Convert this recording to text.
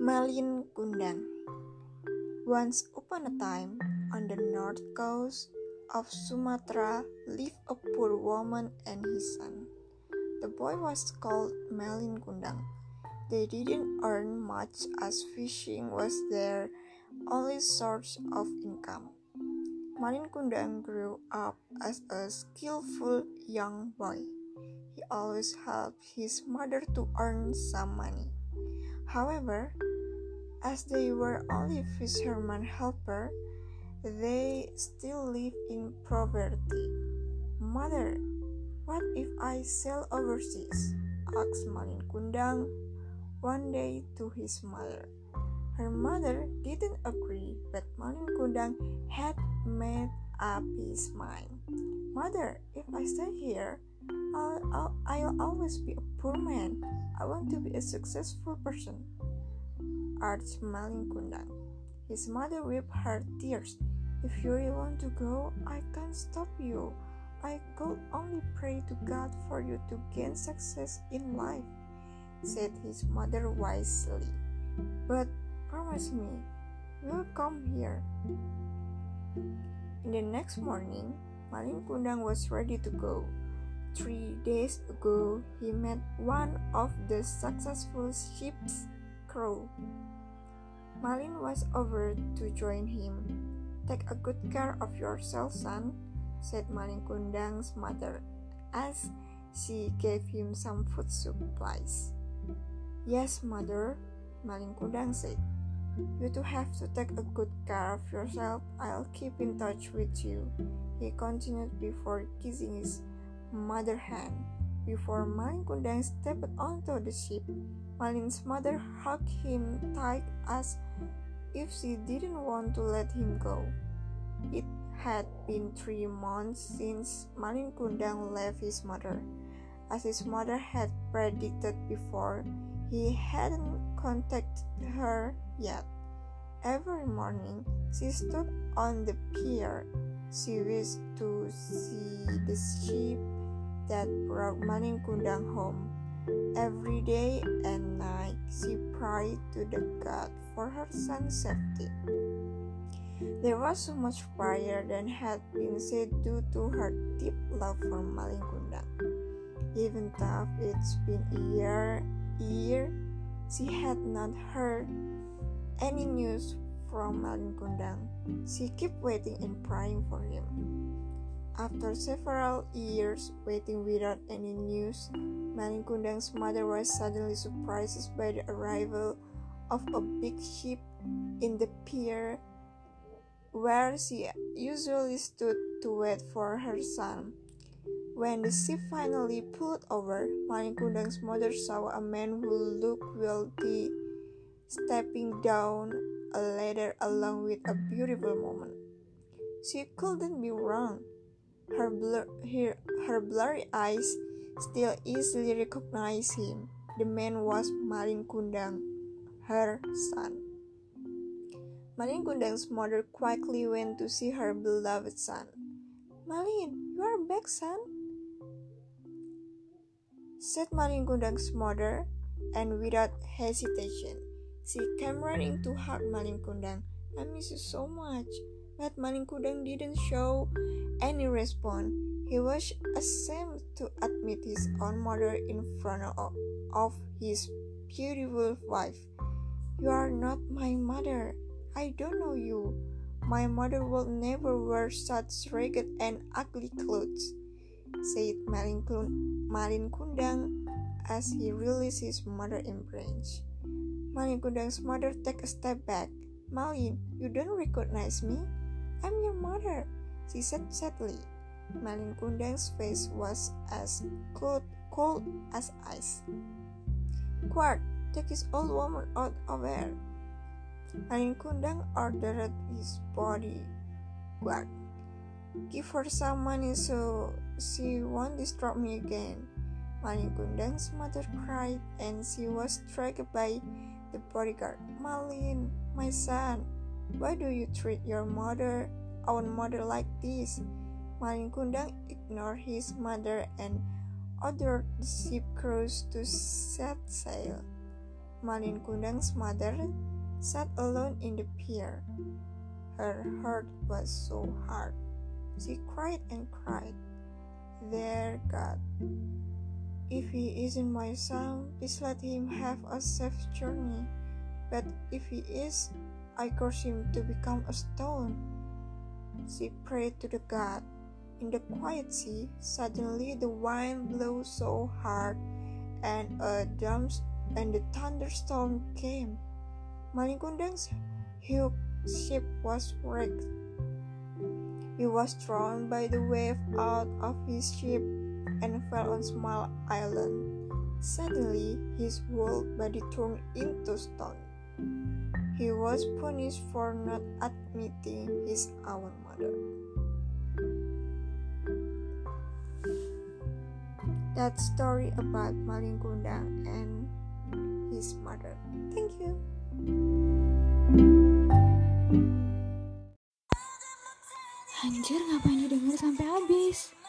Malin Kundang Once upon a time, on the north coast of Sumatra lived a poor woman and his son. The boy was called Malin Kundang. They didn't earn much as fishing was their only source of income. Malin Kundang grew up as a skillful young boy. He always helped his mother to earn some money. However, as they were only fisherman helper, they still live in poverty. Mother, what if I sail overseas? asked Malin Kundang one day to his mother. Her mother didn't agree, but Malin Kundang had made up his mind. Mother, if I stay here, I'll, I'll, I'll always be a poor man. I want to be a successful person urged Malin Kundang. His mother wiped her tears. If you really want to go, I can't stop you. I could only pray to God for you to gain success in life, said his mother wisely. But promise me, you'll come here. In the next morning, Malin Kundang was ready to go. Three days ago, he met one of the successful ship's crew. Malin was over to join him. Take a good care of yourself, son, said Malin Kundang's mother as she gave him some food supplies. Yes, mother, Malin Kundang said. You two have to take a good care of yourself. I'll keep in touch with you, he continued before kissing his mother's hand. Before Malin Kundang stepped onto the ship, Malin's mother hugged him tight as if she didn't want to let him go. It had been three months since Malin Kundang left his mother. As his mother had predicted before, he hadn't contacted her yet. Every morning, she stood on the pier. She wished to see the ship that brought Malin Kundang home. Every day and night she prayed to the God for her son's safety. There was so much prayer that had been said due to her deep love for Malin Kundang. Even though it's been a year, year, she had not heard any news from Malin Kundang. She kept waiting and praying for him. After several years waiting without any news, Malinkundang's mother was suddenly surprised by the arrival of a big ship in the pier where she usually stood to wait for her son. When the ship finally pulled over, Malinkundang's mother saw a man who looked wealthy stepping down a ladder along with a beautiful woman. She couldn't be wrong. Her, blur, her, her blurry eyes still easily recognized him. The man was Malin Kundang, her son. Malin Kundang's mother quickly went to see her beloved son. Malin, you are back, son, said Malin Kundang's mother, and without hesitation, she came running to hug Malin Kundang. I miss you so much. But Malin Kundang didn't show any response. He was ashamed to admit his own mother in front of, of his beautiful wife. You are not my mother. I don't know you. My mother will never wear such ragged and ugly clothes, said Malin Kundang as he released his mother embrace. Malin Kundang's mother took a step back. Malin, you don't recognize me? I'm your mother, she said sadly. Malin Kundang's face was as cold, cold as ice. Quark, take this old woman out of here. Malin Kundang ordered his body guard. Give her some money so she won't disturb me again. Malin Kundang's mother cried and she was dragged by the bodyguard. Malin, my son, why do you treat your mother, our mother, like this? Malin Kundang ignored his mother and ordered the ship crews to set sail. Malin Kundang's mother sat alone in the pier. Her heart was so hard. She cried and cried. There, God, if he isn't my son, please let him have a safe journey. But if he is, I curse him to become a stone. She prayed to the God. In the quiet sea, suddenly the wind blew so hard, and a dump and the thunderstorm came. Malin Kundang's huge ship was wrecked. He was thrown by the wave out of his ship and fell on small island. Suddenly, his whole body turned into stone. He was punished for not admitting his own mother. That story about Malin Kundang and his mother. Thank you. Anjir ngapain denger sampai habis?